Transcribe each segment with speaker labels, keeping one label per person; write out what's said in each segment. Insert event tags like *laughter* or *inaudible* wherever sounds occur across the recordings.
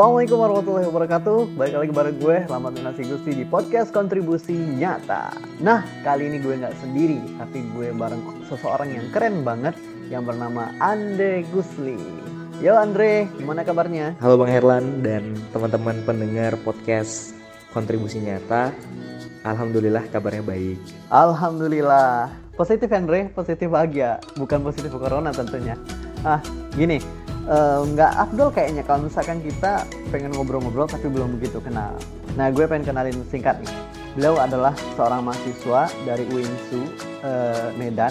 Speaker 1: Assalamualaikum warahmatullahi wabarakatuh. Balik lagi bareng gue, Lama Nasi Gusti di podcast Kontribusi Nyata. Nah, kali ini gue nggak sendiri Tapi gue bareng seseorang yang keren banget Yang bernama Andre Gusli. Yo Andre, gimana kabarnya?
Speaker 2: Halo Bang Herlan dan teman-teman pendengar podcast Kontribusi Nyata. Alhamdulillah kabarnya baik.
Speaker 1: Alhamdulillah. Positif Andre, positif bahagia. Bukan positif corona tentunya. Ah, gini nggak uh, afdol kayaknya kalau misalkan kita pengen ngobrol-ngobrol tapi belum begitu kenal. Nah, gue pengen kenalin singkat nih. Beliau adalah seorang mahasiswa dari UINSU uh, eh, Medan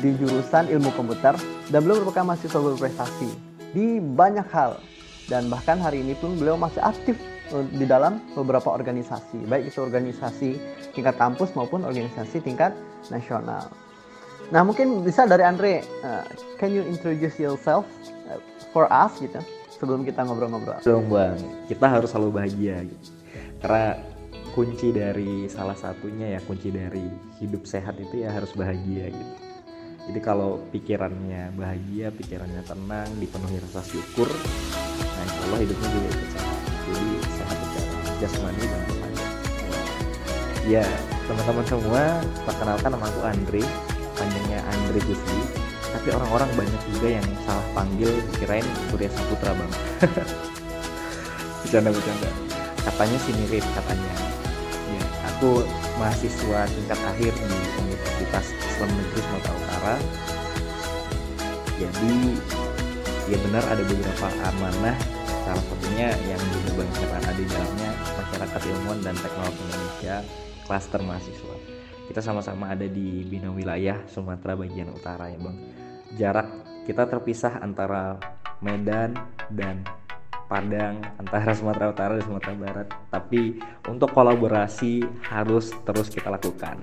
Speaker 1: di jurusan ilmu komputer dan beliau merupakan mahasiswa berprestasi di banyak hal dan bahkan hari ini pun beliau masih aktif di dalam beberapa organisasi baik itu organisasi tingkat kampus maupun organisasi tingkat nasional. Nah mungkin bisa dari Andre, uh, can you introduce yourself for us gitu sebelum kita ngobrol-ngobrol.
Speaker 2: Dong bang, kita harus selalu bahagia gitu. Karena kunci dari salah satunya ya kunci dari hidup sehat itu ya harus bahagia gitu. Jadi kalau pikirannya bahagia, pikirannya tenang, dipenuhi rasa syukur, nah insya Allah hidupnya juga ikut sehat. Jadi sehat secara jasmani dan rohani. Ya teman-teman semua, perkenalkan nama aku Andre, panjangnya Andre Gusli tapi orang-orang banyak juga yang salah panggil kirain Surya Saputra bang. *laughs* Bercanda bercanda katanya sih mirip katanya. Ya aku mahasiswa tingkat akhir di Universitas Islam Negeri Sumatera Utara. Jadi ya benar ada beberapa amanah. Salah satunya yang banyak ada di dalamnya masyarakat ilmuwan dan teknologi Indonesia klaster mahasiswa. Kita sama-sama ada di bina wilayah Sumatera bagian utara ya bang jarak kita terpisah antara Medan dan Padang antara Sumatera Utara dan Sumatera Barat. Tapi untuk kolaborasi harus terus kita lakukan.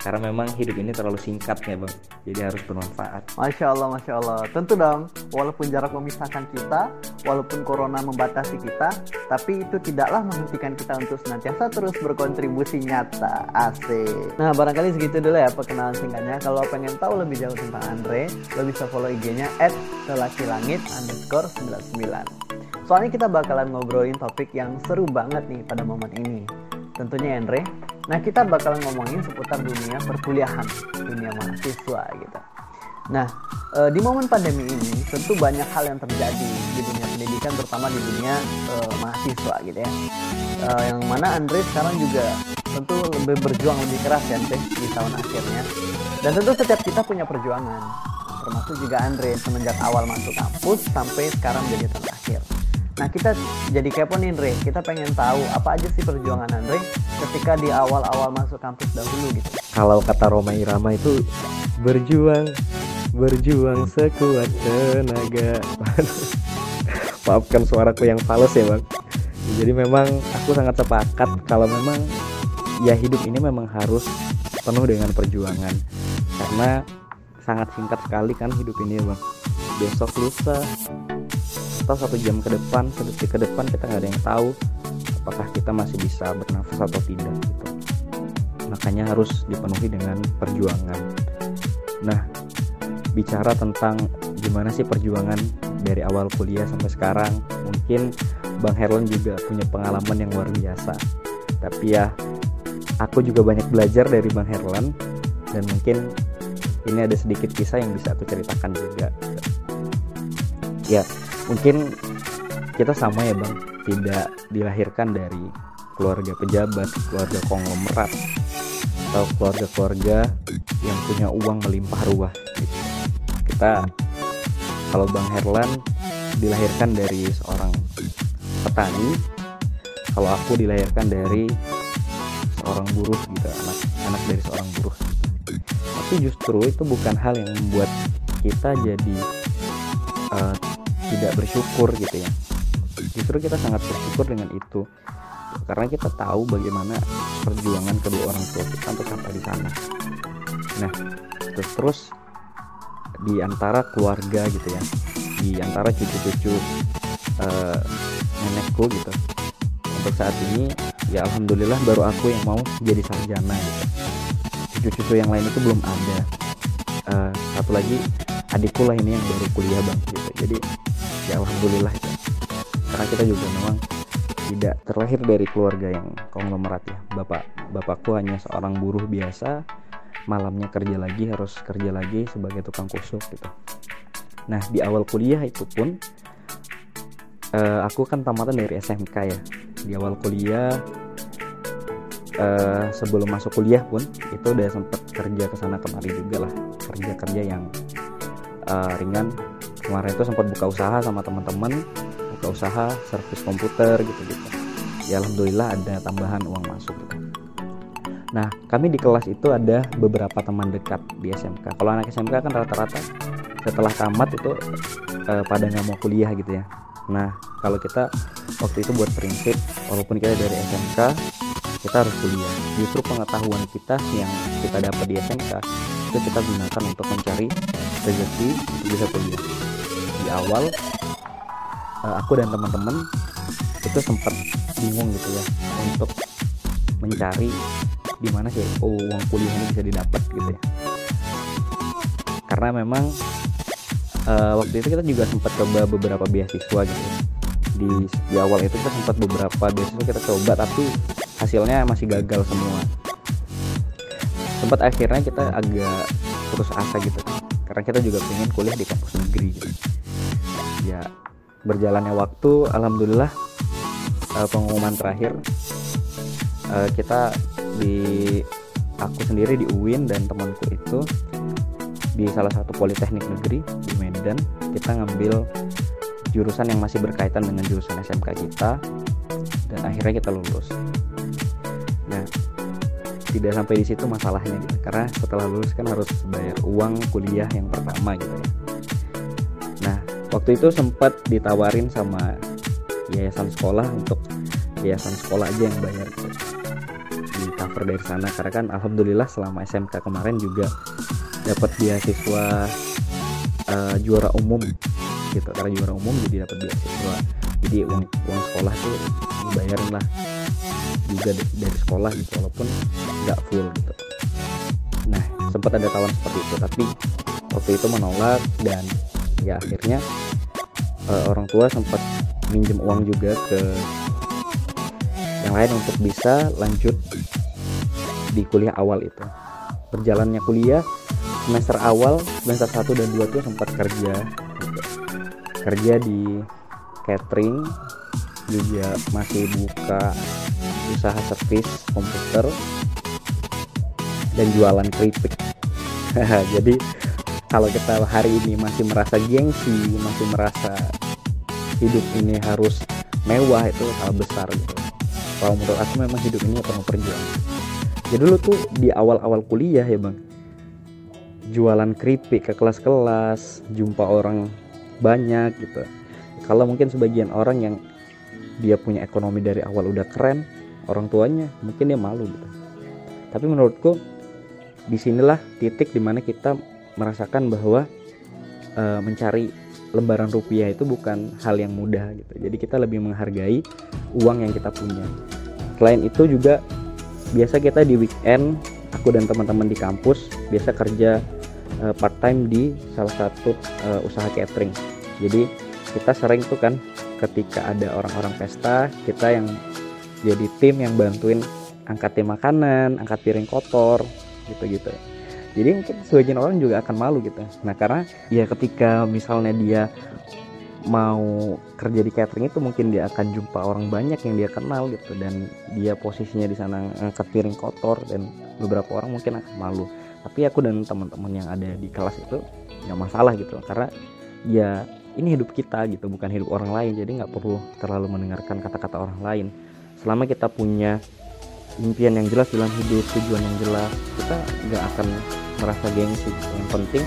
Speaker 2: Karena memang hidup ini terlalu singkat ya bang. Jadi harus bermanfaat.
Speaker 1: Masya Allah Masya Allah. Tentu dong walaupun jarak memisahkan kita walaupun corona membatasi kita tapi itu tidaklah menghentikan kita untuk senantiasa terus berkontribusi nyata. Asik. Nah barangkali segitu dulu ya perkenalan singkatnya. Kalau pengen tahu lebih jauh tentang Andre lo bisa follow IG-nya at langit underscore 99 soalnya kita bakalan ngobrolin topik yang seru banget nih pada momen ini tentunya Andre Nah kita bakal ngomongin seputar dunia perkuliahan, dunia mahasiswa gitu. Nah e, di momen pandemi ini tentu banyak hal yang terjadi di dunia pendidikan, terutama di dunia e, mahasiswa gitu ya. E, yang mana Andre sekarang juga tentu lebih berjuang lebih keras ya Andre di tahun akhirnya. Dan tentu setiap kita punya perjuangan, termasuk juga Andre semenjak awal masuk kampus sampai sekarang jadi tahun akhir. Nah kita jadi kepo nih Andre, kita pengen tahu apa aja sih perjuangan Andre ketika di awal-awal masuk kampus dahulu gitu.
Speaker 2: Kalau kata Roma Irama itu berjuang, berjuang sekuat tenaga. *laughs* Maafkan suaraku yang fals ya bang. Jadi memang aku sangat sepakat kalau memang ya hidup ini memang harus penuh dengan perjuangan karena sangat singkat sekali kan hidup ini bang. Besok lusa atau satu jam ke depan sedetik ke depan kita nggak ada yang tahu apakah kita masih bisa bernafas atau tidak gitu. Makanya harus dipenuhi dengan perjuangan. Nah bicara tentang gimana sih perjuangan dari awal kuliah sampai sekarang mungkin Bang Herlan juga punya pengalaman yang luar biasa. Tapi ya aku juga banyak belajar dari Bang Herlan dan mungkin ini ada sedikit kisah yang bisa aku ceritakan juga. Ya mungkin kita sama ya bang. Tidak dilahirkan dari keluarga pejabat keluarga konglomerat atau keluarga-keluarga yang punya uang melimpah ruah. Kita kalau bang Herlan dilahirkan dari seorang petani kalau aku dilahirkan dari seorang buruh gitu anak anak dari seorang buruh. Tapi justru itu bukan hal yang membuat kita jadi uh, tidak bersyukur gitu ya. Justru kita sangat bersyukur dengan itu. Karena kita tahu bagaimana perjuangan kedua orang tua kita untuk sampai di sana. Nah terus terus di antara keluarga gitu ya di antara cucu-cucu uh, nenekku gitu untuk saat ini ya alhamdulillah baru aku yang mau jadi sarjana gitu. Cucu-cucu yang lain itu belum ada. Uh, satu lagi adikku lah ini yang baru kuliah bang gitu. Jadi ya alhamdulillah. Itu karena kita juga memang tidak terlahir dari keluarga yang konglomerat ya. Bapak bapakku hanya seorang buruh biasa. Malamnya kerja lagi harus kerja lagi sebagai tukang kusuk gitu. Nah di awal kuliah itu pun uh, aku kan tamatan dari SMK ya. Di awal kuliah uh, sebelum masuk kuliah pun itu udah sempet kerja ke sana kemari juga lah. Kerja kerja yang uh, ringan kemarin itu sempat buka usaha sama teman-teman buka usaha servis komputer gitu gitu ya alhamdulillah ada tambahan uang masuk. Gitu. nah kami di kelas itu ada beberapa teman dekat di SMK kalau anak SMK kan rata-rata setelah tamat itu uh, pada nggak mau kuliah gitu ya. Nah kalau kita waktu itu buat prinsip walaupun kita dari SMK kita harus kuliah. Justru pengetahuan kita yang kita dapat di SMK itu kita gunakan untuk mencari rezeki bisa kuliah di awal uh, aku dan teman-teman itu sempat bingung gitu ya untuk mencari di mana sih oh, uang kuliah ini bisa didapat gitu ya. Karena memang uh, waktu itu kita juga sempat coba beberapa beasiswa gitu di, di awal itu kita sempat beberapa beasiswa kita coba tapi hasilnya masih gagal semua. Sempat akhirnya kita agak putus asa gitu karena kita juga pengen kuliah di kampus negeri gitu. Ya berjalannya waktu alhamdulillah uh, pengumuman terakhir uh, kita di aku sendiri di UIN dan temanku itu di salah satu politeknik negeri di Medan. Kita ngambil jurusan yang masih berkaitan dengan jurusan SMK kita dan akhirnya kita lulus. Nah tidak sampai di situ masalahnya gitu. Karena setelah lulus kan harus bayar uang kuliah yang pertama gitu ya waktu itu sempat ditawarin sama yayasan sekolah untuk yayasan sekolah aja yang bayar gitu di cover dari sana karena kan alhamdulillah selama SMK kemarin juga dapat beasiswa uh, juara umum gitu. Karena juara umum jadi dapat beasiswa. Jadi uang uang sekolah tuh dibayarin lah juga dari sekolah gitu walaupun nggak full gitu. Nah sempat ada tawaran seperti itu tapi waktu itu menolak dan ya akhirnya uh, orang tua sempat minjem uang juga ke yang lain untuk bisa lanjut di kuliah awal itu berjalannya kuliah semester awal semester 1 dan 2 tuh sempat kerja gitu. kerja di catering juga masih buka usaha servis komputer dan jualan keripik *laughs* jadi kalau kita hari ini masih merasa gengsi masih merasa hidup ini harus mewah itu hal besar gitu. Kalau menurut aku memang hidup ini penuh perjuangan. Jadi dulu tuh di awal-awal kuliah ya bang jualan keripik ke kelas-kelas jumpa orang banyak gitu. Kalau mungkin sebagian orang yang dia punya ekonomi dari awal udah keren orang tuanya mungkin dia malu gitu. Tapi menurutku di sinilah titik di mana kita merasakan bahwa e, mencari lembaran rupiah itu bukan hal yang mudah gitu. Jadi kita lebih menghargai uang yang kita punya. Selain itu juga biasa kita di weekend aku dan teman-teman di kampus biasa kerja uh, part time di salah satu uh, usaha catering. Jadi kita sering tuh kan ketika ada orang-orang pesta kita yang jadi tim yang bantuin angkatin makanan angkat piring kotor gitu-gitu jadi mungkin sebagian orang juga akan malu gitu. Nah karena ya ketika misalnya dia mau kerja di catering itu mungkin dia akan jumpa orang banyak yang dia kenal gitu. Dan dia posisinya di sana angkat piring kotor dan beberapa orang mungkin akan malu. Tapi aku dan teman-teman yang ada di kelas itu nggak masalah gitu. Karena ya ini hidup kita gitu bukan hidup orang lain. Jadi nggak perlu terlalu mendengarkan kata-kata orang lain. Selama kita punya impian yang jelas dalam hidup tujuan yang jelas. Kita nggak akan merasa gengsi. Yang penting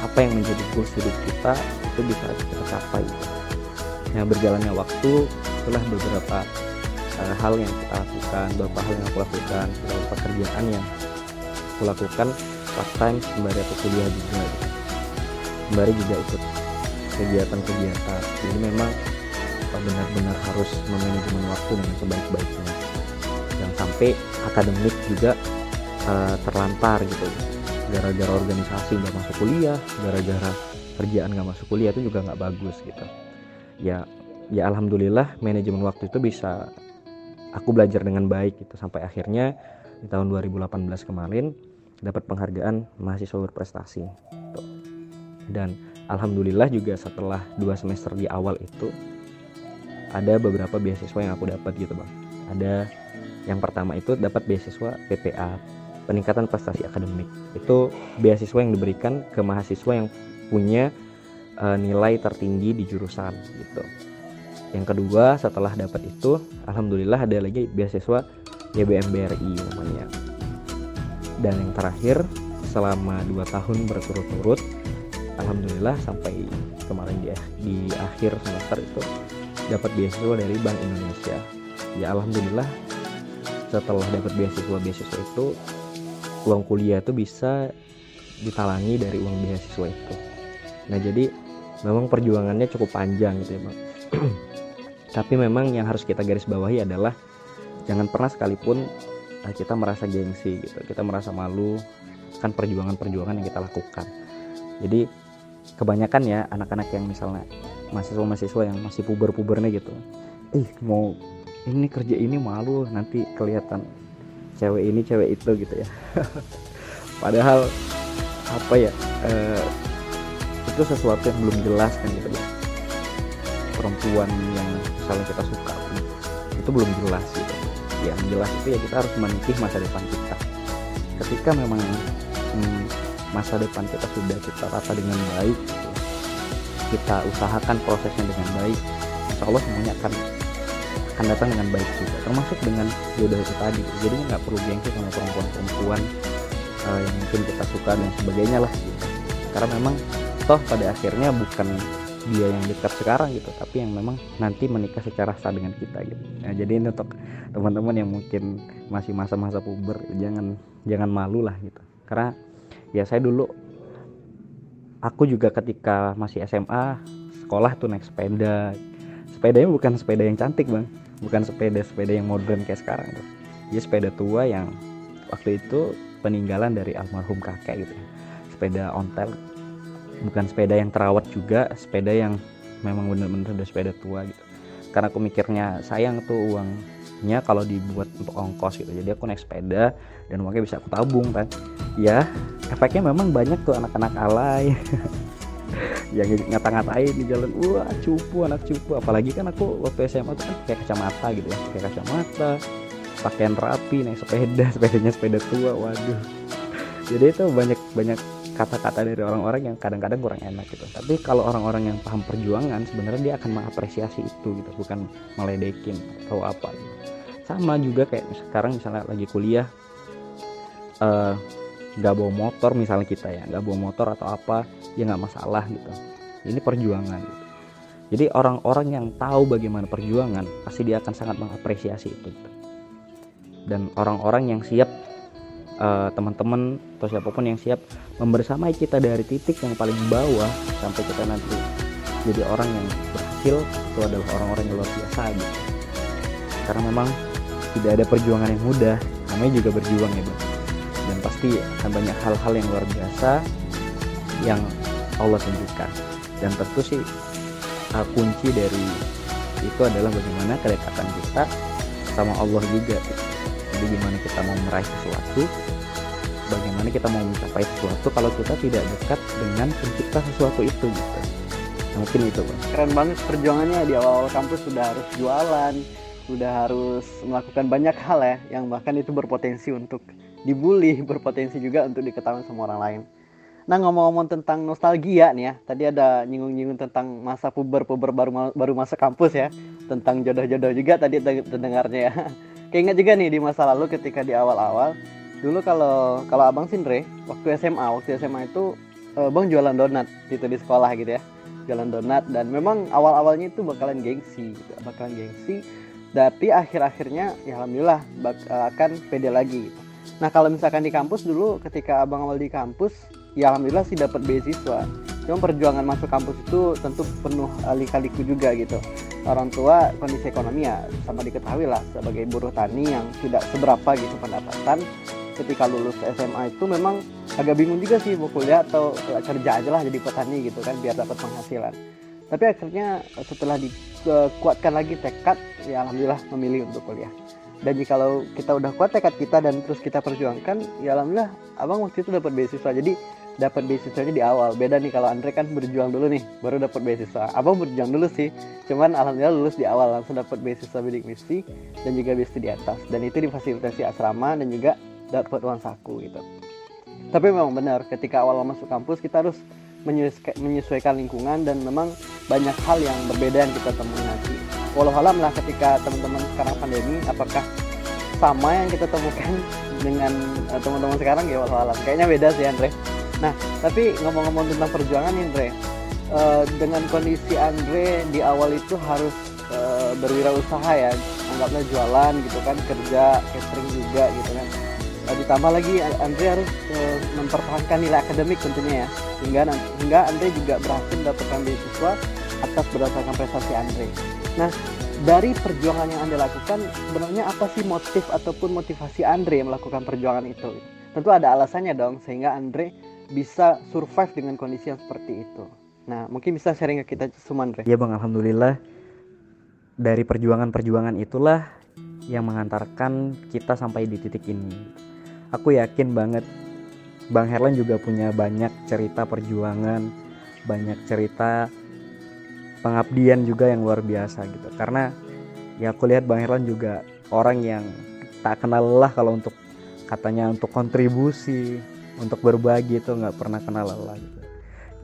Speaker 2: apa yang menjadi goals hidup kita itu bisa kita capai. Nah berjalannya waktu itulah beberapa uh, hal yang kita lakukan beberapa hal yang aku lakukan beberapa pekerjaan yang aku lakukan part time sembari aku kuliah juga. Sembari juga ikut kegiatan-kegiatan. Jadi memang benar-benar harus memanajemen waktu dengan sebaik-baiknya sampai akademik juga uh, terlantar gitu. Gara-gara organisasi nggak masuk kuliah gara-gara kerjaan nggak masuk kuliah itu juga nggak bagus gitu. Ya ya alhamdulillah manajemen waktu itu bisa aku belajar dengan baik gitu. Sampai akhirnya di tahun 2018 kemarin dapat penghargaan mahasiswa berprestasi gitu. dan alhamdulillah juga setelah dua semester di awal itu ada beberapa beasiswa yang aku dapat gitu bang. Ada yang pertama itu dapat beasiswa PPA peningkatan prestasi akademik. Itu beasiswa yang diberikan ke mahasiswa yang punya uh, nilai tertinggi di jurusan gitu. Yang kedua setelah dapat itu alhamdulillah ada lagi beasiswa YBM BRI namanya. Dan yang terakhir selama dua tahun berturut-turut alhamdulillah sampai kemarin di, di akhir semester itu dapat beasiswa dari Bank Indonesia. Ya alhamdulillah setelah dapat beasiswa beasiswa itu uang kuliah itu bisa ditalangi dari uang beasiswa itu. Nah jadi memang perjuangannya cukup panjang gitu ya bang. *clears throat* Tapi memang yang harus kita garis bawahi adalah jangan pernah sekalipun eh, kita merasa gengsi gitu kita merasa malu. Kan perjuangan-perjuangan yang kita lakukan. Jadi kebanyakan ya anak-anak yang misalnya mahasiswa-mahasiswa yang masih puber-pubernya gitu ih mau ini kerja ini malu nanti kelihatan cewek ini cewek itu gitu ya. *laughs* Padahal apa ya eh, itu sesuatu yang belum jelas kan gitu ya. Perempuan yang misalnya kita suka itu belum jelas gitu. Yang jelas itu ya kita harus menitih masa depan kita. Ketika memang hmm, masa depan kita sudah kita rata dengan baik gitu, kita usahakan prosesnya dengan baik insya Allah semuanya akan akan datang dengan baik juga termasuk dengan jodoh itu tadi. Jadi nggak perlu gengsi sama perempuan-perempuan uh, yang mungkin kita suka dan sebagainya lah gitu. karena memang toh pada akhirnya bukan dia yang dekat sekarang gitu tapi yang memang nanti menikah secara sah dengan kita gitu. Nah, jadi ini untuk teman-teman yang mungkin masih masa-masa puber jangan jangan malu lah gitu. Karena ya saya dulu aku juga ketika masih SMA sekolah tuh naik sepeda. Sepedanya bukan sepeda yang cantik bang bukan sepeda sepeda yang modern kayak sekarang tuh dia sepeda tua yang waktu itu peninggalan dari almarhum kakek gitu ya. sepeda ontel bukan sepeda yang terawat juga sepeda yang memang bener-bener udah sepeda tua gitu. Karena aku mikirnya sayang tuh uangnya kalau dibuat untuk ongkos gitu. Jadi aku naik sepeda dan uangnya bisa aku tabung kan. Ya efeknya memang banyak tuh anak-anak alay *laughs* yang ngata-ngatain di jalan wah cupu anak cupu. Apalagi kan aku waktu SMA tuh kan pakai kacamata gitu ya pakai kacamata pakaian rapi naik sepeda *laughs* sepedanya sepeda tua waduh. Jadi itu banyak banyak kata-kata dari orang-orang yang kadang-kadang kurang enak gitu. Tapi kalau orang-orang yang paham perjuangan sebenarnya dia akan mengapresiasi itu gitu bukan meledekin atau apa gitu. sama juga kayak sekarang misalnya lagi kuliah uh, nggak bawa motor misalnya kita ya nggak bawa motor atau apa ya nggak masalah gitu ini perjuangan gitu. jadi orang-orang yang tahu bagaimana perjuangan pasti dia akan sangat mengapresiasi itu gitu. dan orang-orang yang siap uh, teman-teman atau siapa pun yang siap membersamai kita dari titik yang paling bawah sampai kita nanti jadi orang yang berhasil itu adalah orang-orang yang luar biasa gitu karena memang tidak ada perjuangan yang mudah namanya juga berjuang ya bang pasti akan banyak hal-hal yang luar biasa yang Allah tunjukkan. Dan tentu sih uh, kunci dari itu adalah bagaimana kedekatan kita sama Allah juga. Jadi gimana kita mau meraih sesuatu bagaimana kita mau mencapai sesuatu kalau kita tidak dekat dengan pencipta sesuatu itu gitu. Nah, mungkin itu bang.
Speaker 1: Keren banget perjuangannya. Di awal-awal kampus sudah harus jualan sudah harus melakukan banyak hal ya yang bahkan itu berpotensi untuk dibully *laughs* berpotensi juga untuk diketahui sama orang lain Nah ngomong-ngomong tentang nostalgia nih ya, tadi ada nyinggung-nyinggung tentang masa puber-puber baru baru masa kampus ya, tentang jodoh-jodoh juga tadi terdengarnya ya. *laughs* Keinget juga nih di masa lalu ketika di awal-awal, dulu kalau kalau abang Sindre waktu SMA, waktu SMA itu uh, bang jualan donat gitu di sekolah gitu ya, jualan donat dan memang awal-awalnya itu bakalan gengsi, gitu, bakalan gengsi, tapi akhir-akhirnya ya alhamdulillah uh, akan pede lagi. Gitu. Nah kalau misalkan di kampus dulu ketika abang awal di kampus ya alhamdulillah sih dapat beasiswa. Cuma perjuangan masuk kampus itu tentu penuh lika-liku juga gitu. Orang tua kondisi ekonomi ya sama diketahui lah sebagai buruh tani yang tidak seberapa gitu pendapatan. Ketika lulus SMA itu memang agak bingung juga sih mau kuliah atau kerja aja lah jadi petani gitu kan biar dapat penghasilan. Tapi akhirnya setelah dikuatkan lagi tekad ya alhamdulillah memilih untuk kuliah dan jika kita udah kuat tekad kita dan terus kita perjuangkan ya alhamdulillah abang waktu itu dapat beasiswa. Jadi dapat beasiswanya di awal. Beda nih kalau Andre kan berjuang dulu nih baru dapat beasiswa. Abang berjuang dulu sih cuman alhamdulillah lulus di awal langsung dapat beasiswa bidik misi dan juga beasiswa di atas. Dan itu difasilitasi asrama dan juga dapat uang saku gitu. Tapi memang benar ketika awal masuk kampus kita harus menyesuaikan lingkungan dan memang banyak hal yang berbeda yang kita temui nanti walau alam lah ketika teman-teman sekarang pandemi apakah sama yang kita temukan *laughs* dengan uh, teman-teman sekarang ya walau alam kayaknya beda sih Andre Nah, tapi ngomong-ngomong tentang perjuangan Andre, uh, dengan kondisi Andre di awal itu harus uh, berwirausaha ya, anggaplah jualan gitu kan, kerja catering juga gitu kan. Uh, ditambah lagi Andre harus uh, mempertahankan nilai akademik tentunya ya, hingga hingga Andre juga berhasil mendapatkan beasiswa atas berdasarkan prestasi Andre. Nah, dari perjuangan yang Anda lakukan, sebenarnya apa sih motif ataupun motivasi Andre melakukan perjuangan itu? Tentu ada alasannya dong, sehingga Andre bisa survive dengan kondisi yang seperti itu. Nah, mungkin bisa sharing ke kita semua, Andre.
Speaker 2: Iya, Bang, alhamdulillah dari perjuangan-perjuangan itulah yang mengantarkan kita sampai di titik ini. Aku yakin banget Bang Herlan juga punya banyak cerita perjuangan, banyak cerita pengabdian juga yang luar biasa gitu. Karena ya aku lihat Bang Herlan juga orang yang tak kenal lelah kalau untuk katanya untuk kontribusi, untuk berbagi itu nggak pernah kenal lelah gitu.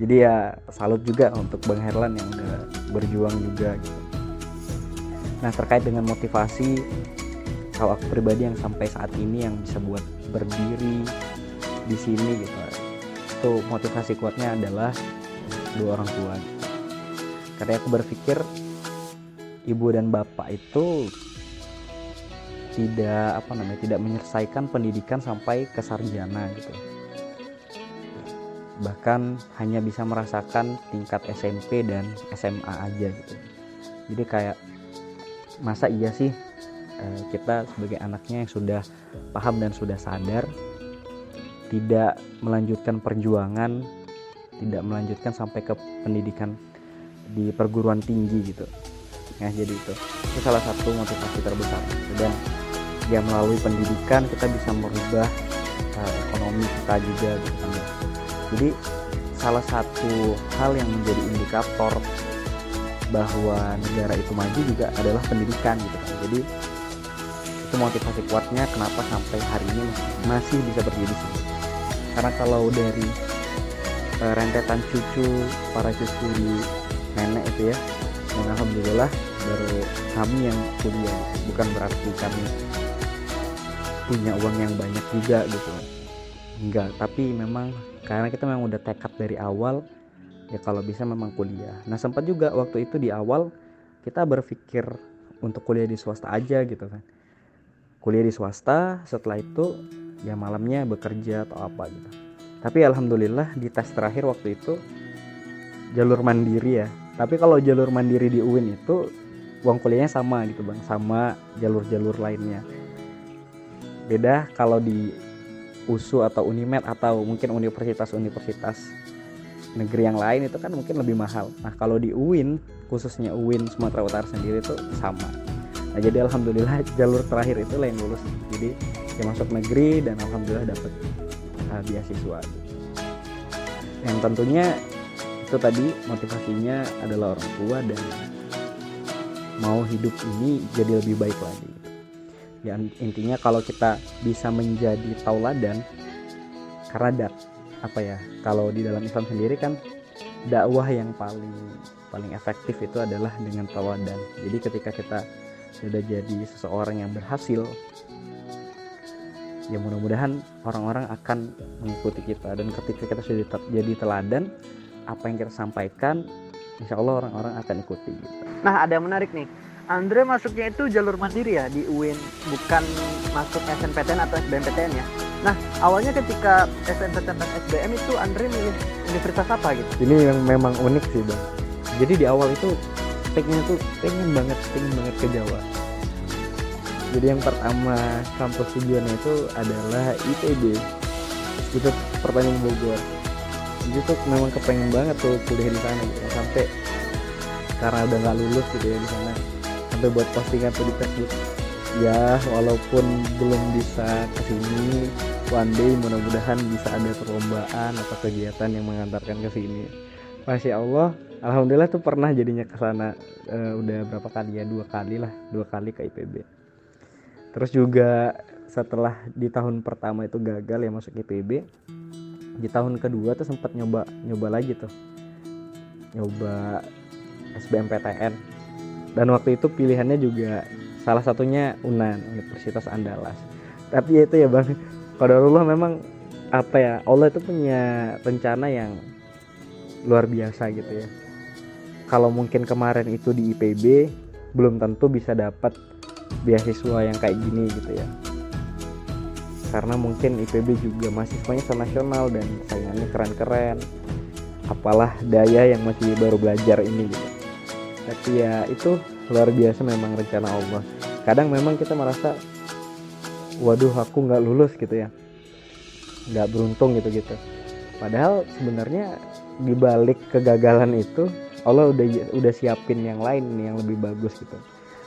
Speaker 2: Jadi ya salut juga untuk Bang Herlan yang udah berjuang juga gitu. Nah terkait dengan motivasi kalau aku pribadi yang sampai saat ini yang bisa buat berdiri di sini gitu. Itu motivasi kuatnya adalah dua orang tua karena aku berpikir ibu dan bapak itu tidak apa namanya tidak menyelesaikan pendidikan sampai ke sarjana gitu. Bahkan hanya bisa merasakan tingkat SMP dan SMA aja gitu. Jadi kayak masa iya sih eh, kita sebagai anaknya yang sudah paham dan sudah sadar tidak melanjutkan perjuangan tidak melanjutkan sampai ke pendidikan di perguruan tinggi gitu. Ya jadi itu. Itu salah satu motivasi terbesar. Dan ya melalui pendidikan kita bisa merubah uh, ekonomi kita juga gitu kan. Jadi salah satu hal yang menjadi indikator bahwa negara itu maju juga adalah pendidikan gitu kan. Jadi itu motivasi kuatnya kenapa sampai hari ini masih bisa berdiri sini karena kalau dari e, rentetan cucu para cucu di nenek itu ya. Dan alhamdulillah baru kami yang kuliah bukan berarti kami punya uang yang banyak juga gitu. Enggak tapi memang karena kita memang udah tekad dari awal ya kalau bisa memang kuliah. Nah sempat juga waktu itu di awal kita berpikir untuk kuliah di swasta aja gitu kan. Kuliah di swasta setelah itu ya malamnya bekerja atau apa gitu. Tapi alhamdulillah di tes terakhir waktu itu jalur mandiri ya tapi kalau jalur mandiri di UIN itu uang kuliahnya sama gitu bang sama jalur-jalur lainnya beda kalau di USU atau Unimed atau mungkin universitas-universitas negeri yang lain itu kan mungkin lebih mahal. Nah kalau di UIN khususnya UIN Sumatera Utara sendiri itu sama. Nah jadi alhamdulillah jalur terakhir itu lain lulus. Jadi ya masuk negeri dan alhamdulillah dapat uh, beasiswa. Yang tentunya itu tadi motivasinya adalah orang tua dan mau hidup ini jadi lebih baik lagi. Ya intinya kalau kita bisa menjadi tauladan karena dak apa ya kalau di dalam Islam sendiri kan dakwah yang paling paling efektif itu adalah dengan tauladan. Jadi ketika kita sudah jadi seseorang yang berhasil ya mudah-mudahan orang-orang akan mengikuti kita. Dan ketika kita sudah jadi teladan apa yang kita sampaikan insya Allah orang-orang akan ikuti gitu.
Speaker 1: nah ada yang menarik nih Andre masuknya itu jalur mandiri ya di UIN, bukan masuk SNPTN atau SBMPTN ya. Nah, awalnya ketika SNPTN dan SBM itu Andre milih universitas apa gitu?
Speaker 2: Ini yang memang unik sih bang. Jadi di awal itu pengen tuh pengen banget, pengen banget ke Jawa. Jadi yang pertama kampus tujuannya itu adalah ITB. Itu pertanyaan Bogor. Jadi tuh memang kepengen banget tuh kuliah di sana gitu. Sampai karena udah nggak lulus gitu ya di sana. Sampai buat postingan tuh di Facebook. Ya walaupun belum bisa ke sini one day mudah-mudahan bisa ada perlombaan atau kegiatan yang mengantarkan ke sini. Masya Allah Alhamdulillah tuh pernah jadinya ke sana e, udah berapa kali ya? Dua kali lah dua kali ke IPB terus juga setelah di tahun pertama itu gagal ya masuk IPB di tahun kedua tuh sempat nyoba nyoba lagi tuh. Nyoba SBMPTN dan waktu itu pilihannya juga salah satunya UNAN Universitas Andalas. Tapi ya itu ya bang. Allah memang apa ya Allah itu punya rencana yang luar biasa gitu ya. Kalau mungkin kemarin itu di IPB belum tentu bisa dapat beasiswa yang kayak gini gitu ya karena mungkin IPB juga mahasiswanya nasional dan saingannya keren-keren. Apalah daya yang masih baru belajar ini gitu. Tapi ya itu luar biasa memang rencana Allah. Kadang memang kita merasa waduh aku nggak lulus gitu ya. Nggak beruntung gitu gitu. Padahal sebenarnya dibalik kegagalan itu Allah udah udah siapin yang lain yang lebih bagus gitu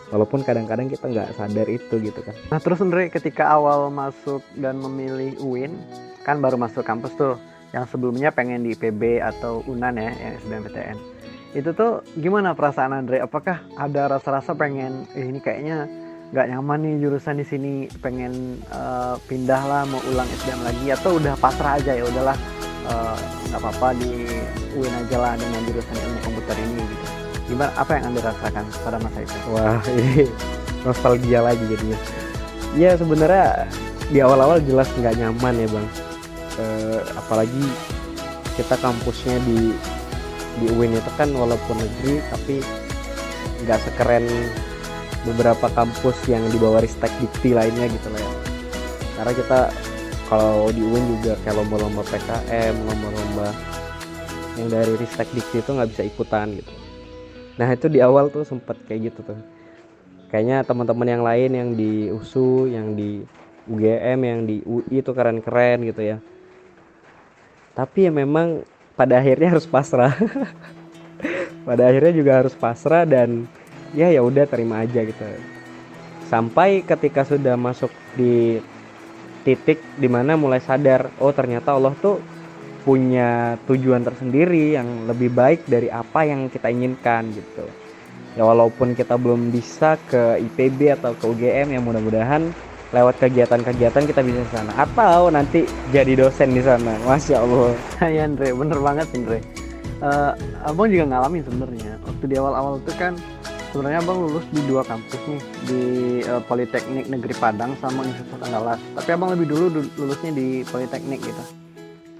Speaker 2: walaupun kadang-kadang kita nggak sadar itu gitu kan
Speaker 1: nah terus Andre ketika awal masuk dan memilih UIN kan baru masuk kampus tuh yang sebelumnya pengen di IPB atau UNAN ya yang SBMPTN itu tuh gimana perasaan Andre? Apakah ada rasa-rasa pengen eh, ini kayaknya nggak nyaman nih jurusan di sini pengen uh, pindah lah mau ulang SBM lagi atau udah pasrah aja ya udahlah eh, nggak uh, apa-apa di UIN aja lah dengan jurusan ilmu komputer ini gitu. Gimana apa yang Anda rasakan pada masa itu?
Speaker 2: Wah, *laughs* ini nostalgia lagi jadinya. Ya sebenarnya di awal-awal jelas nggak nyaman ya bang. Uh, apalagi kita kampusnya di di UIN itu kan walaupun negeri tapi nggak sekeren beberapa kampus yang di bawah Ristek Dikti lainnya gitu lah ya karena kita kalau di UIN juga kayak lomba-lomba PKM lomba-lomba yang dari Ristek Dikti itu nggak bisa ikutan gitu nah itu di awal tuh sempet kayak gitu tuh. Kayaknya teman-teman yang lain yang di USU yang di UGM yang di UI itu keren-keren gitu ya. Tapi ya memang pada akhirnya harus pasrah. *laughs* Pada akhirnya juga harus pasrah dan ya ya udah terima aja gitu. Sampai ketika sudah masuk di titik di mana mulai sadar oh ternyata Allah tuh punya tujuan tersendiri yang lebih baik dari apa yang kita inginkan gitu. Ya walaupun kita belum bisa ke IPB atau ke UGM yang mudah-mudahan lewat kegiatan-kegiatan kita bisa ke sana. Atau nanti jadi dosen di sana masya allah. *laughs*
Speaker 1: Ya Andre. Bener banget Andre. Uh, abang juga ngalamin sebenarnya. Waktu di awal-awal itu kan sebenarnya abang lulus di dua kampus nih. Di uh, Politeknik Negeri Padang sama Universitas Andalas. Tapi abang lebih dulu lulusnya di Politeknik gitu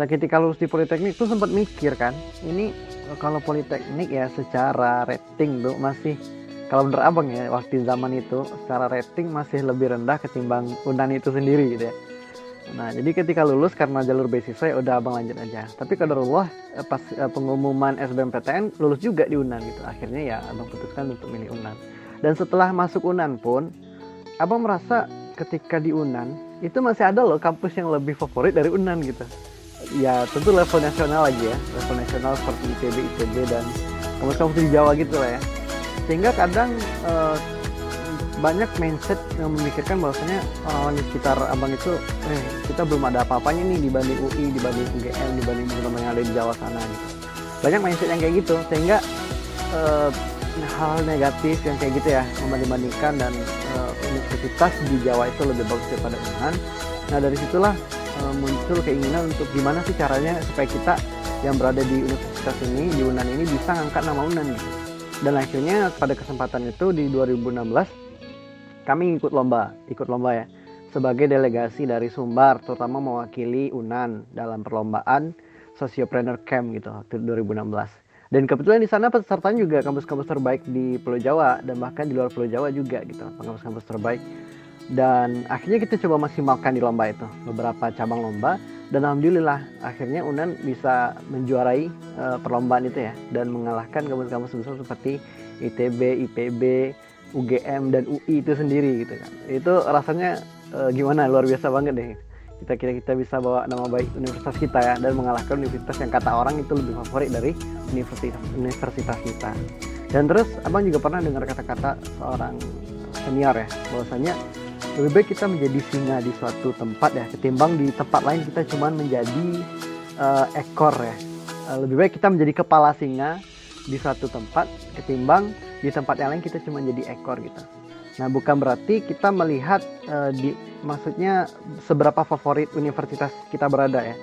Speaker 1: ketika lulus di Politeknik tuh sempat mikir kan, ini kalau Politeknik ya secara rating tuh masih kalau menurut abang ya waktu zaman itu secara rating masih lebih rendah ketimbang Unan itu sendiri gitu ya. Nah jadi ketika lulus karena jalur beasiswa ya udah abang lanjut aja. Tapi Allah eh, pas eh, pengumuman SBMPTN lulus juga di Unan gitu. Akhirnya ya abang putuskan untuk milih Unan. Dan setelah masuk Unan pun abang merasa ketika di Unan itu masih ada loh kampus yang lebih favorit dari Unan gitu ya tentu level nasional lagi ya. Level nasional seperti ITB, ITB dan kampus-kampus di Jawa gitu lah ya. Sehingga kadang uh, banyak mindset yang memikirkan bahwasanya orang di sekitar abang itu eh kita belum ada apa-apanya nih dibanding UI dibanding UGM dibanding teman-teman yang ada di Jawa sana gitu. Banyak mindset yang kayak gitu. Sehingga uh, hal negatif yang kayak gitu ya membanding-bandingkan dan uh, universitas di Jawa itu lebih bagus daripada UNAN nah dari situlah muncul keinginan untuk gimana sih caranya supaya kita yang berada di universitas ini di UNAN ini bisa ngangkat nama UNAN gitu. Dan akhirnya pada kesempatan itu di 2016 kami ikut lomba ikut lomba ya sebagai delegasi dari Sumbar terutama mewakili Unan dalam perlombaan Sociopreneur Camp gitu waktu 2016 dan kebetulan di sana pesertanya juga kampus-kampus terbaik di Pulau Jawa dan bahkan di luar Pulau Jawa juga gitu kampus-kampus terbaik dan akhirnya kita coba maksimalkan di lomba itu beberapa cabang lomba. Dan alhamdulillah akhirnya Unan bisa menjuarai uh, perlombaan itu ya dan mengalahkan kampus-kampus besar seperti ITB, IPB, UGM dan UI itu sendiri gitu kan. Itu rasanya uh, gimana? Luar biasa banget deh. Kita kira kita bisa bawa nama baik universitas kita ya dan mengalahkan universitas yang kata orang itu lebih favorit dari universitas universitas kita. Dan terus abang juga pernah dengar kata-kata seorang senior ya bahwasanya lebih baik kita menjadi singa di suatu tempat ya. Ketimbang di tempat lain kita cuman menjadi uh, ekor ya. Uh, lebih baik kita menjadi kepala singa di suatu tempat ketimbang di tempat yang lain kita cuma jadi ekor gitu. Nah bukan berarti kita melihat uh, di maksudnya seberapa favorit universitas kita berada ya.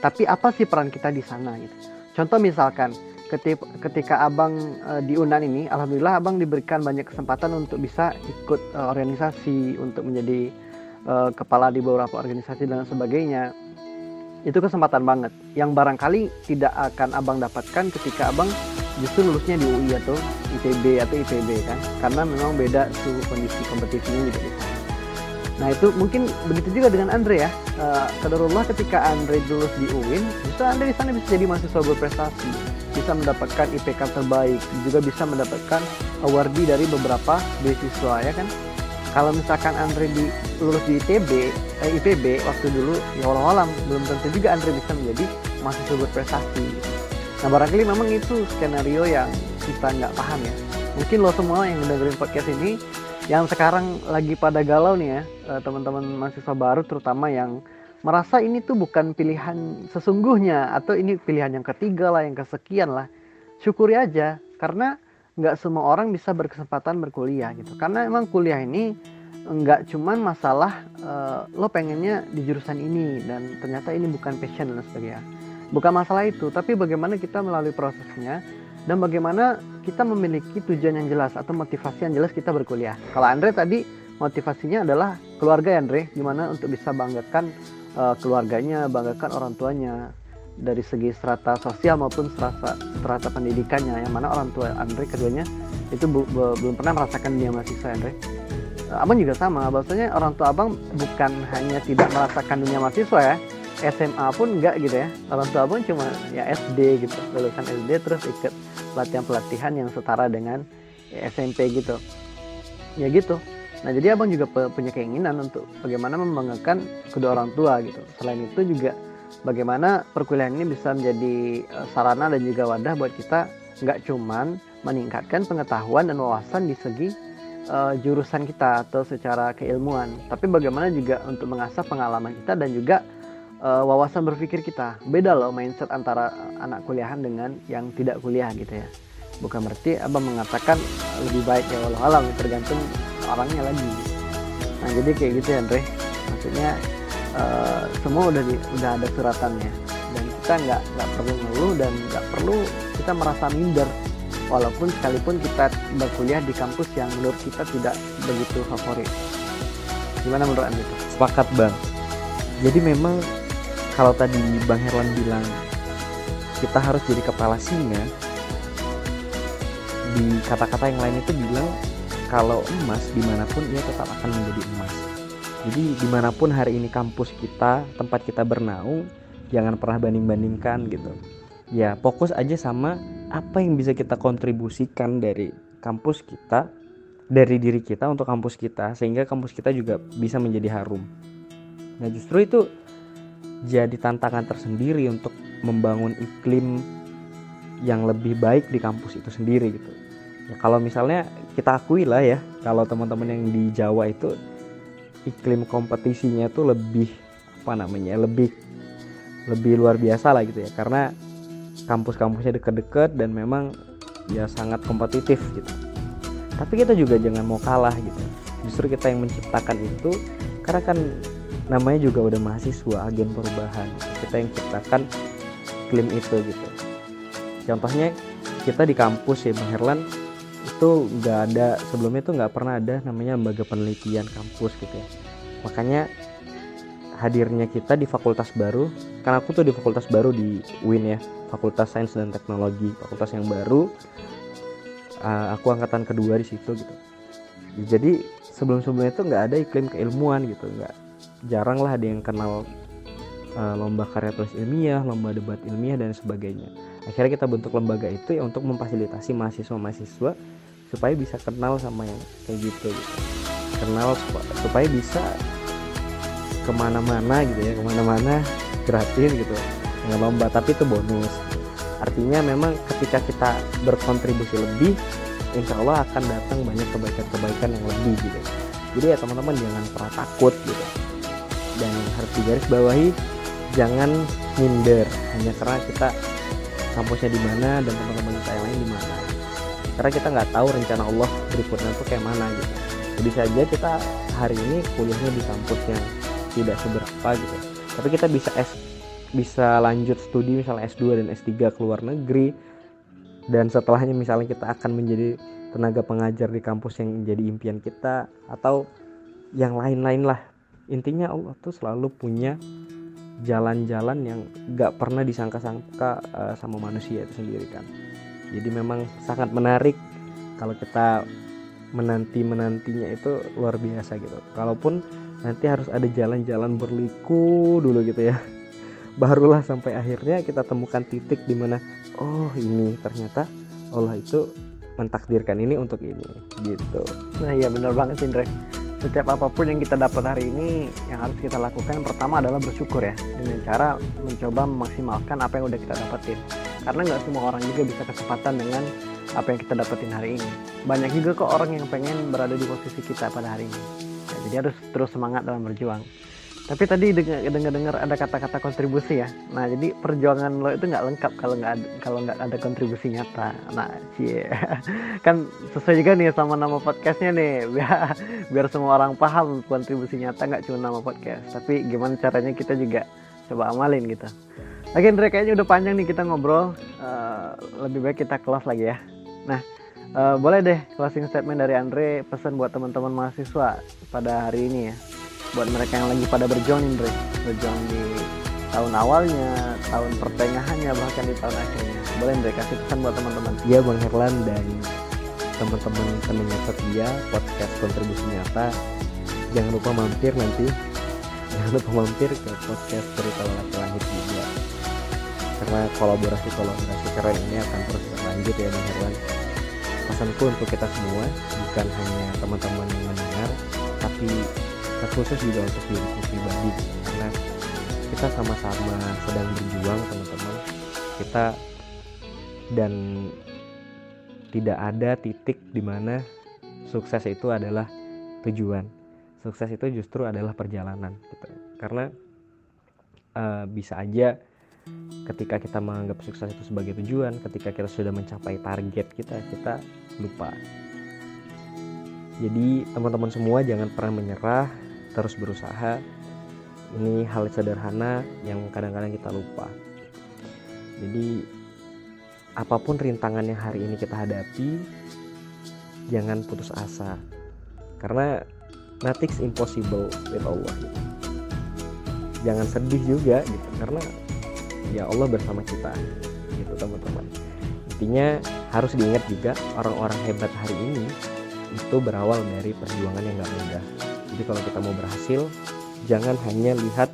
Speaker 1: Tapi apa sih peran kita di sana gitu? Contoh misalkan ketika, abang uh, di Unan ini, alhamdulillah abang diberikan banyak kesempatan untuk bisa ikut uh, organisasi, untuk menjadi uh, kepala di beberapa organisasi dan sebagainya. Itu kesempatan banget, yang barangkali tidak akan abang dapatkan ketika abang justru lulusnya di UI atau ITB atau IPB kan, karena memang beda suhu kondisi kompetisinya di sana. Nah itu mungkin begitu juga dengan Andre ya. Uh, Kadarullah ketika Andre lulus di UIN, justru Andre di sana bisa jadi mahasiswa berprestasi bisa mendapatkan IPK terbaik, juga bisa mendapatkan awardee dari beberapa beasiswa ya kan. Kalau misalkan Andre di lulus di ITB, eh, IPB waktu dulu ya Allah alam belum tentu juga Andre bisa menjadi mahasiswa berprestasi. Nah barangkali memang itu skenario yang kita nggak paham ya. Mungkin lo semua yang dengerin podcast ini yang sekarang lagi pada galau nih ya eh, teman-teman mahasiswa baru terutama yang merasa ini tuh bukan pilihan sesungguhnya atau ini pilihan yang ketiga lah yang kesekian lah. Syukuri aja karena nggak semua orang bisa berkesempatan berkuliah gitu. Karena emang kuliah ini nggak cuman masalah uh, lo pengennya di jurusan ini dan ternyata ini bukan passion dan sebagainya. Bukan masalah itu tapi bagaimana kita melalui prosesnya dan bagaimana kita memiliki tujuan yang jelas atau motivasi yang jelas kita berkuliah. Kalau Andre tadi motivasinya adalah keluarga ya Andre? Gimana untuk bisa banggakan uh, keluarganya, banggakan orang tuanya dari segi strata sosial maupun strata strata pendidikannya yang mana orang tua Andre keduanya itu bu, bu, belum pernah merasakan dunia mahasiswa Andre. Uh, abang juga sama, bahwasanya orang tua abang bukan hanya tidak merasakan dunia mahasiswa ya, SMA pun enggak gitu ya. Orang tua abang cuma ya SD gitu, lulusan SD terus ikut pelatihan-pelatihan yang setara dengan SMP gitu. Ya gitu Nah jadi abang juga punya keinginan untuk bagaimana membanggakan kedua orang tua gitu. Selain itu juga bagaimana perkuliahan ini bisa menjadi eh, sarana dan juga wadah buat kita nggak cuman meningkatkan pengetahuan dan wawasan di segi uh, jurusan kita atau secara keilmuan, tapi bagaimana juga untuk mengasah pengalaman kita dan juga uh, wawasan berpikir kita. Beda loh mindset antara anak kuliahan dengan yang tidak kuliah gitu ya. Bukan berarti abang mengatakan lebih baik ya walau alam tergantung orangnya lagi. Nah jadi kayak gitu ya Andre. Maksudnya uh, semua udah di, udah ada suratannya. Dan kita nggak nggak perlu ngeluh dan nggak perlu kita merasa minder. Walaupun sekalipun kita berkuliah di kampus yang menurut kita tidak begitu favorit. Gimana menurut anda
Speaker 2: sepakat bang. Jadi memang kalau tadi bang Herlan bilang kita harus jadi kepala singa di kata-kata yang lain itu bilang kalau emas di mana pun ia tetap akan menjadi emas. Jadi di mana pun hari ini kampus kita tempat kita bernaung jangan pernah banding-bandingkan gitu. Ya fokus aja sama apa yang bisa kita kontribusikan dari kampus kita dari diri kita untuk kampus kita sehingga kampus kita juga bisa menjadi harum. Nah justru itu jadi tantangan tersendiri untuk membangun iklim yang lebih baik di kampus itu sendiri gitu. Ya kalau misalnya kita akui lah ya kalau teman-teman yang di Jawa itu iklim kompetisinya tuh lebih apa namanya lebih lebih luar biasa lah gitu ya. Karena kampus-kampusnya deket-deket dan memang ya sangat kompetitif gitu. Tapi kita juga jangan mau kalah gitu. Justru kita yang menciptakan itu karena kan namanya juga udah mahasiswa agen perubahan. Kita yang ciptakan iklim itu gitu. Contohnya kita di kampus ya Bang Herlan itu nggak ada sebelumnya itu nggak pernah ada namanya lembaga penelitian kampus gitu ya. Makanya hadirnya kita di fakultas baru karena aku tuh di fakultas baru di UIN ya Fakultas Sains dan Teknologi fakultas yang baru uh, aku angkatan kedua di situ gitu. Jadi sebelum sebelumnya itu nggak ada iklim keilmuan gitu nggak jarang lah ada yang kenal uh, lomba karya tulis ilmiah lomba debat ilmiah dan sebagainya akhirnya kita bentuk lembaga itu ya untuk memfasilitasi mahasiswa-mahasiswa supaya bisa kenal sama yang kayak gitu gitu. Kenal supaya bisa ke mana-mana gitu ya ke mana-mana gratis gitu. Dengan lomba tapi itu bonus. Artinya memang ketika kita berkontribusi lebih insya Allah akan datang banyak kebaikan-kebaikan yang lebih gitu. Jadi ya teman-teman jangan pernah takut gitu. Dan harus digaris bawahi jangan minder. Hanya karena kita kampusnya di mana dan teman-teman kita yang lain di mana. Karena kita nggak tahu rencana Allah berikutnya tuh kayak mana gitu. Jadi saja kita hari ini kuliahnya di kampus yang tidak seberapa gitu. Tapi kita bisa S bisa lanjut studi misalnya S2 dan S3 ke luar negeri. Dan setelahnya misalnya kita akan menjadi tenaga pengajar di kampus yang menjadi impian kita atau yang lain-lain lah. Intinya Allah tuh selalu punya jalan-jalan yang gak pernah disangka-sangka uh, sama manusia itu sendiri kan. Jadi memang sangat menarik kalau kita menanti menantinya itu luar biasa gitu. Kalaupun nanti harus ada jalan-jalan berliku dulu gitu ya. *laughs* Barulah sampai akhirnya kita temukan titik di mana oh ini ternyata Allah itu mentakdirkan ini untuk ini gitu.
Speaker 1: Nah iya benar banget Indra setiap apa pun yang kita dapat hari ini yang harus kita lakukan yang pertama adalah bersyukur ya dengan cara mencoba memaksimalkan apa yang udah kita dapetin. Karena nggak semua orang juga bisa kesempatan dengan apa yang kita dapetin hari ini. Banyak juga kok orang yang pengen berada di posisi kita pada hari ini. Ya, jadi harus terus semangat dalam berjuang tapi tadi dengar dengar ada kata-kata kontribusi ya. Nah jadi perjuangan lo itu nggak lengkap kalau nggak kalau nggak ada kontribusi nyata. Nah cie. *laughs* Kan sesuai juga nih sama nama podcastnya nih. *laughs* Biar biar semua orang paham kontribusi nyata nggak cuma nama podcast. Tapi gimana caranya kita juga coba amalin gitu. Oke Andre kayaknya udah panjang nih kita ngobrol. Uh, lebih baik kita kelas lagi ya. Nah uh, boleh deh closing statement dari Andre pesan buat teman-teman mahasiswa pada hari ini ya buat mereka yang lagi pada berjuang nih Andre. Berjuang di tahun awalnya tahun pertengahannya bahkan di tahun akhirnya. Boleh Andre kasih pesan buat teman-teman?
Speaker 2: Ya Bang Herlan dan teman-teman pendengar setia podcast kontribusi nyata. Jangan lupa mampir nanti. Jangan lupa mampir ke podcast cerita lelaki langit juga. Karena kolaborasi kolaborasi keren ini akan terus berlanjut ya Bang Herlan. Pesanku untuk kita semua bukan hanya teman-teman yang mendengar tapi terkhusus juga untuk diriku pribadi. Karena kita sama-sama sedang berjuang teman-teman. Kita dan tidak ada titik di mana sukses itu adalah tujuan. Sukses itu justru adalah perjalanan gitu. karena uh, bisa aja ketika kita menganggap sukses itu sebagai tujuan ketika kita sudah mencapai target kita kita lupa. Jadi teman-teman semua jangan pernah menyerah terus berusaha. Ini hal sederhana yang kadang-kadang kita lupa. Jadi apa pun rintangan yang hari ini kita hadapi jangan putus asa. Karena nothing's impossible with Allah gitu. jangan sedih juga gitu karena ya Allah bersama kita gitu teman-teman. Intinya harus diingat juga orang-orang hebat hari ini itu berawal dari perjuangan yang gak mudah jadi kalau kita mau berhasil, jangan hanya lihat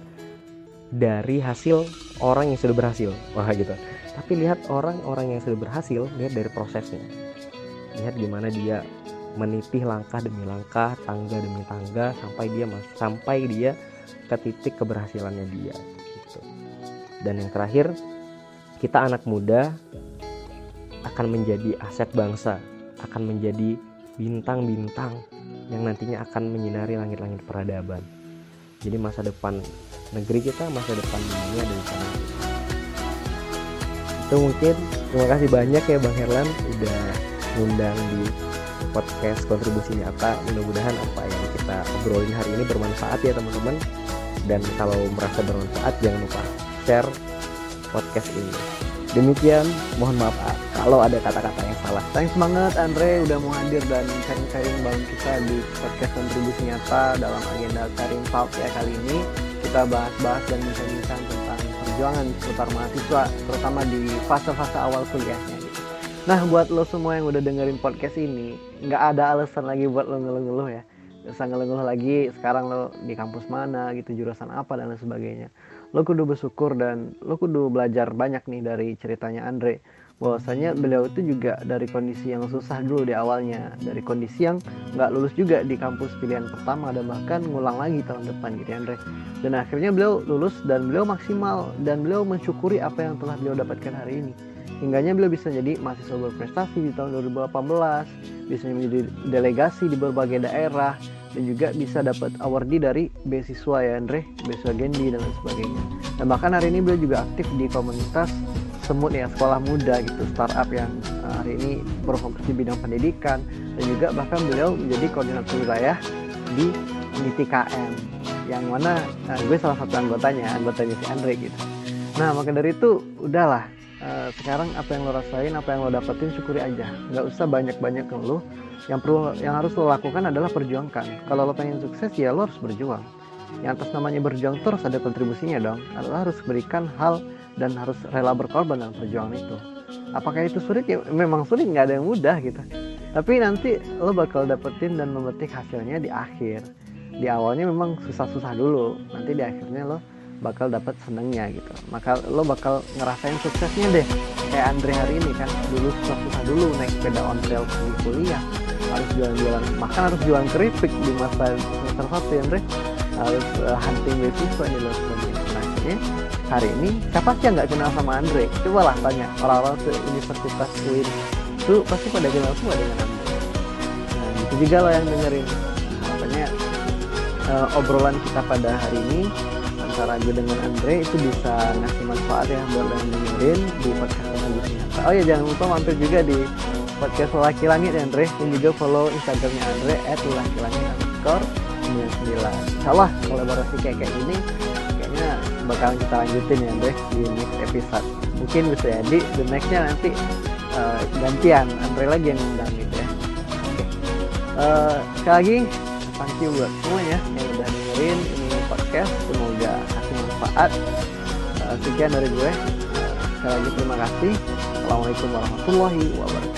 Speaker 2: dari hasil orang yang sudah berhasil. Wah gitu. Tapi lihat orang-orang yang sudah berhasil, lihat dari prosesnya. Lihat gimana dia menitih langkah demi langkah, tangga demi tangga sampai dia sampai dia ke titik keberhasilannya dia gitu. Dan yang terakhir, kita anak muda akan menjadi aset bangsa, akan menjadi bintang-bintang yang nantinya akan menyinari langit-langit peradaban. Jadi masa depan negeri kita, masa depan dunia ada di sana. Itu mungkin terima kasih banyak ya Bang Herlan udah ngundang di podcast kontribusi nyata. Mudah-mudahan apa yang kita obrolin hari ini bermanfaat ya teman-teman. Dan kalau merasa bermanfaat jangan lupa share podcast ini. Demikian, mohon maaf kalau ada kata-kata yang salah.
Speaker 1: Thanks banget Andre udah mau hadir dan sharing-sharing bang kita di podcast kontribusi nyata dalam agenda Karim Talk ya kali ini. Kita bahas-bahas dan bincang-bincang tentang perjuangan seputar mahasiswa, terutama di fase-fase awal kuliahnya. Gitu. Nah, buat lo semua yang udah dengerin podcast ini, nggak ada alasan lagi buat lo ngeluh-ngeluh ya. Gak usah ngeluh-ngeluh lagi, sekarang lo di kampus mana gitu, jurusan apa dan lain sebagainya lo kudu bersyukur dan lo kudu belajar banyak nih dari ceritanya Andre. Bahwasanya beliau itu juga dari kondisi yang susah dulu di awalnya. Dari kondisi yang nggak lulus juga di kampus pilihan pertama dan bahkan ngulang lagi tahun depan gitu ya Andre. Dan akhirnya beliau lulus dan beliau maksimal dan beliau mensyukuri apa yang telah beliau dapatkan hari ini. Hingganya beliau bisa jadi mahasiswa berprestasi di tahun 2018 bisa menjadi delegasi di berbagai daerah dan juga bisa dapat awardee dari beasiswa ya Andre, beasiswa Gendi dan lain sebagainya. Dan bahkan hari ini beliau juga aktif di komunitas semut ya sekolah muda gitu startup yang uh, hari ini berfokus di bidang pendidikan dan juga bahkan beliau menjadi koordinator wilayah di Uniti KM yang mana uh, gue salah satu anggotanya anggotanya si Andre gitu. Nah maka dari itu udahlah uh, sekarang apa yang lo rasain apa yang lo dapetin syukuri aja. Nggak usah banyak-banyak ngeluh. Yang perlu yang harus lo lakukan adalah perjuangkan. Kalau lo pengen sukses ya lo harus berjuang. Yang atas namanya berjuang terus ada kontribusinya dong. Lo harus berikan hal dan harus rela berkorban dalam perjuangan itu. Apakah itu sulit? Ya memang sulit. Nggak ada yang mudah gitu. Tapi nanti lo bakal dapetin dan memetik hasilnya di akhir. Di awalnya memang susah-susah dulu. Nanti di akhirnya lo bakal dapat senengnya gitu. Maka lo bakal ngerasain suksesnya deh. Kayak Andre hari ini kan dulu susah-susah dulu naik sepeda ontel di kuliah. Harus jualan-jualan bahkan harus jualan keripik di masa semester satu ya Andre. Harus uh, hunting beasiswa nih lo sebagainya. Nah hari ini siapa sih yang nggak kenal sama Andre? Coba lah tanya orang-orang Universitas UIN itu pasti pada kenal semua dengan Andre. Nah itu juga lo yang dengerin. Harapannya uh, obrolan kita pada hari ini antara gue dengan Andre itu bisa ngasih manfaat ya buat yang dengerin di podcast Lagi Oh ya jangan lupa mampir juga di podcast Laki Langit ya Andre. Dan juga follow Instagramnya Andre at Laki Langit underscore 99 Insya Allah kolaborasi kayak kayak ini kayaknya bakalan kita lanjutin ya Andre di next episode. Mungkin bisa jadi the nextnya nanti uh, gantian Andre lagi yang undang gitu ya. Oke. Okay. uh, sekali lagi thank you buat semuanya yang udah dengerin. ini podcast. Semoga kasih manfaat. Uh, sekian dari gue. Uh, sekali lagi terima kasih. Assalamualaikum warahmatullahi wabarakatuh